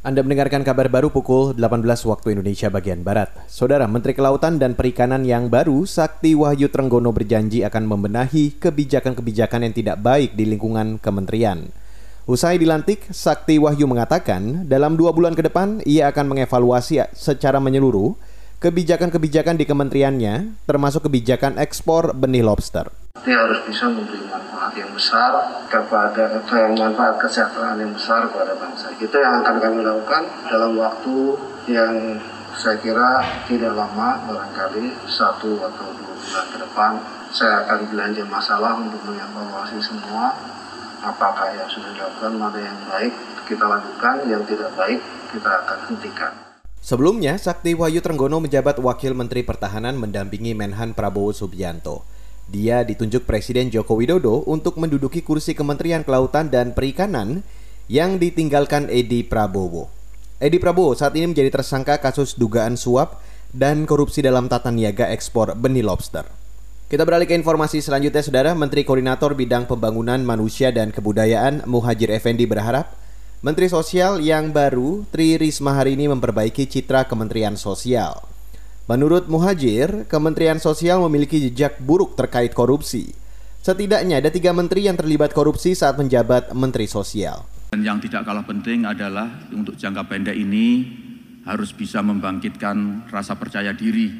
Anda mendengarkan kabar baru pukul 18 waktu Indonesia bagian Barat. Saudara Menteri Kelautan dan Perikanan yang baru, Sakti Wahyu Trenggono berjanji akan membenahi kebijakan-kebijakan yang tidak baik di lingkungan kementerian. Usai dilantik, Sakti Wahyu mengatakan dalam dua bulan ke depan ia akan mengevaluasi secara menyeluruh kebijakan-kebijakan di kementeriannya, termasuk kebijakan ekspor benih lobster. Dia harus bisa memberi manfaat yang besar kepada yang manfaat kesejahteraan yang besar kepada bangsa. Itu yang akan kami lakukan dalam waktu yang saya kira tidak lama, barangkali satu atau dua bulan ke depan. Saya akan belanja masalah untuk mengevaluasi semua apakah yang sudah dilakukan, mana yang baik kita lakukan, yang tidak baik kita akan hentikan. Sebelumnya, Sakti Wahyu Trenggono menjabat Wakil Menteri Pertahanan mendampingi Menhan Prabowo Subianto. Dia ditunjuk Presiden Joko Widodo untuk menduduki kursi Kementerian Kelautan dan Perikanan yang ditinggalkan Edi Prabowo. Edi Prabowo saat ini menjadi tersangka kasus dugaan suap dan korupsi dalam tata niaga ekspor benih lobster. Kita beralih ke informasi selanjutnya, Saudara. Menteri Koordinator Bidang Pembangunan Manusia dan Kebudayaan Muhajir Effendi berharap Menteri Sosial yang baru, Tri Risma hari ini memperbaiki citra Kementerian Sosial. Menurut Muhajir, Kementerian Sosial memiliki jejak buruk terkait korupsi. Setidaknya ada tiga menteri yang terlibat korupsi saat menjabat Menteri Sosial. Dan yang tidak kalah penting adalah untuk jangka pendek ini harus bisa membangkitkan rasa percaya diri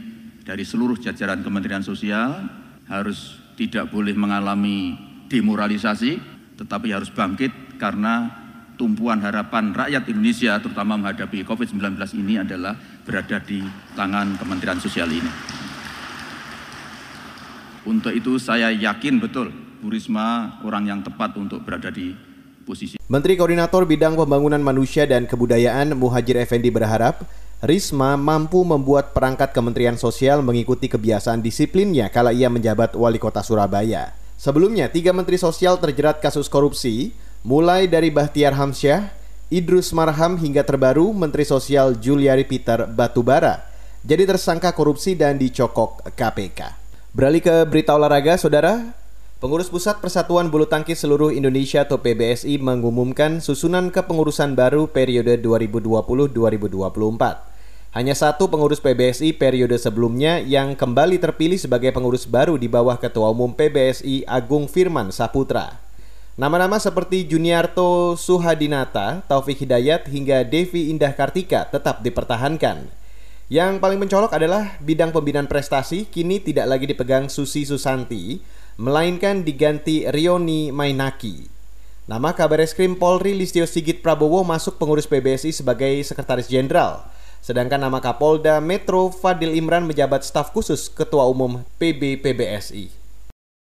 dari seluruh jajaran Kementerian Sosial, harus tidak boleh mengalami demoralisasi, tetapi harus bangkit karena tumpuan harapan rakyat Indonesia terutama menghadapi COVID-19 ini adalah berada di tangan Kementerian Sosial ini. Untuk itu saya yakin betul Bu Risma orang yang tepat untuk berada di posisi. Menteri Koordinator Bidang Pembangunan Manusia dan Kebudayaan Muhajir Effendi berharap Risma mampu membuat perangkat Kementerian Sosial mengikuti kebiasaan disiplinnya kala ia menjabat wali kota Surabaya. Sebelumnya, tiga menteri sosial terjerat kasus korupsi, Mulai dari Bahtiar Hamsyah, Idrus Marham hingga terbaru Menteri Sosial Juliari Peter Batubara jadi tersangka korupsi dan dicokok KPK. Beralih ke berita olahraga, Saudara. Pengurus Pusat Persatuan Bulu Tangkis Seluruh Indonesia atau PBSI mengumumkan susunan kepengurusan baru periode 2020-2024. Hanya satu pengurus PBSI periode sebelumnya yang kembali terpilih sebagai pengurus baru di bawah Ketua Umum PBSI Agung Firman Saputra. Nama-nama seperti Juniarto Suhadinata, Taufik Hidayat, hingga Devi Indah Kartika tetap dipertahankan. Yang paling mencolok adalah bidang pembinaan prestasi kini tidak lagi dipegang Susi Susanti, melainkan diganti Rioni Mainaki. Nama kabar eskrim Polri Listio Sigit Prabowo masuk pengurus PBSI sebagai sekretaris jenderal. Sedangkan nama Kapolda Metro Fadil Imran menjabat staf khusus Ketua Umum PB PBSI.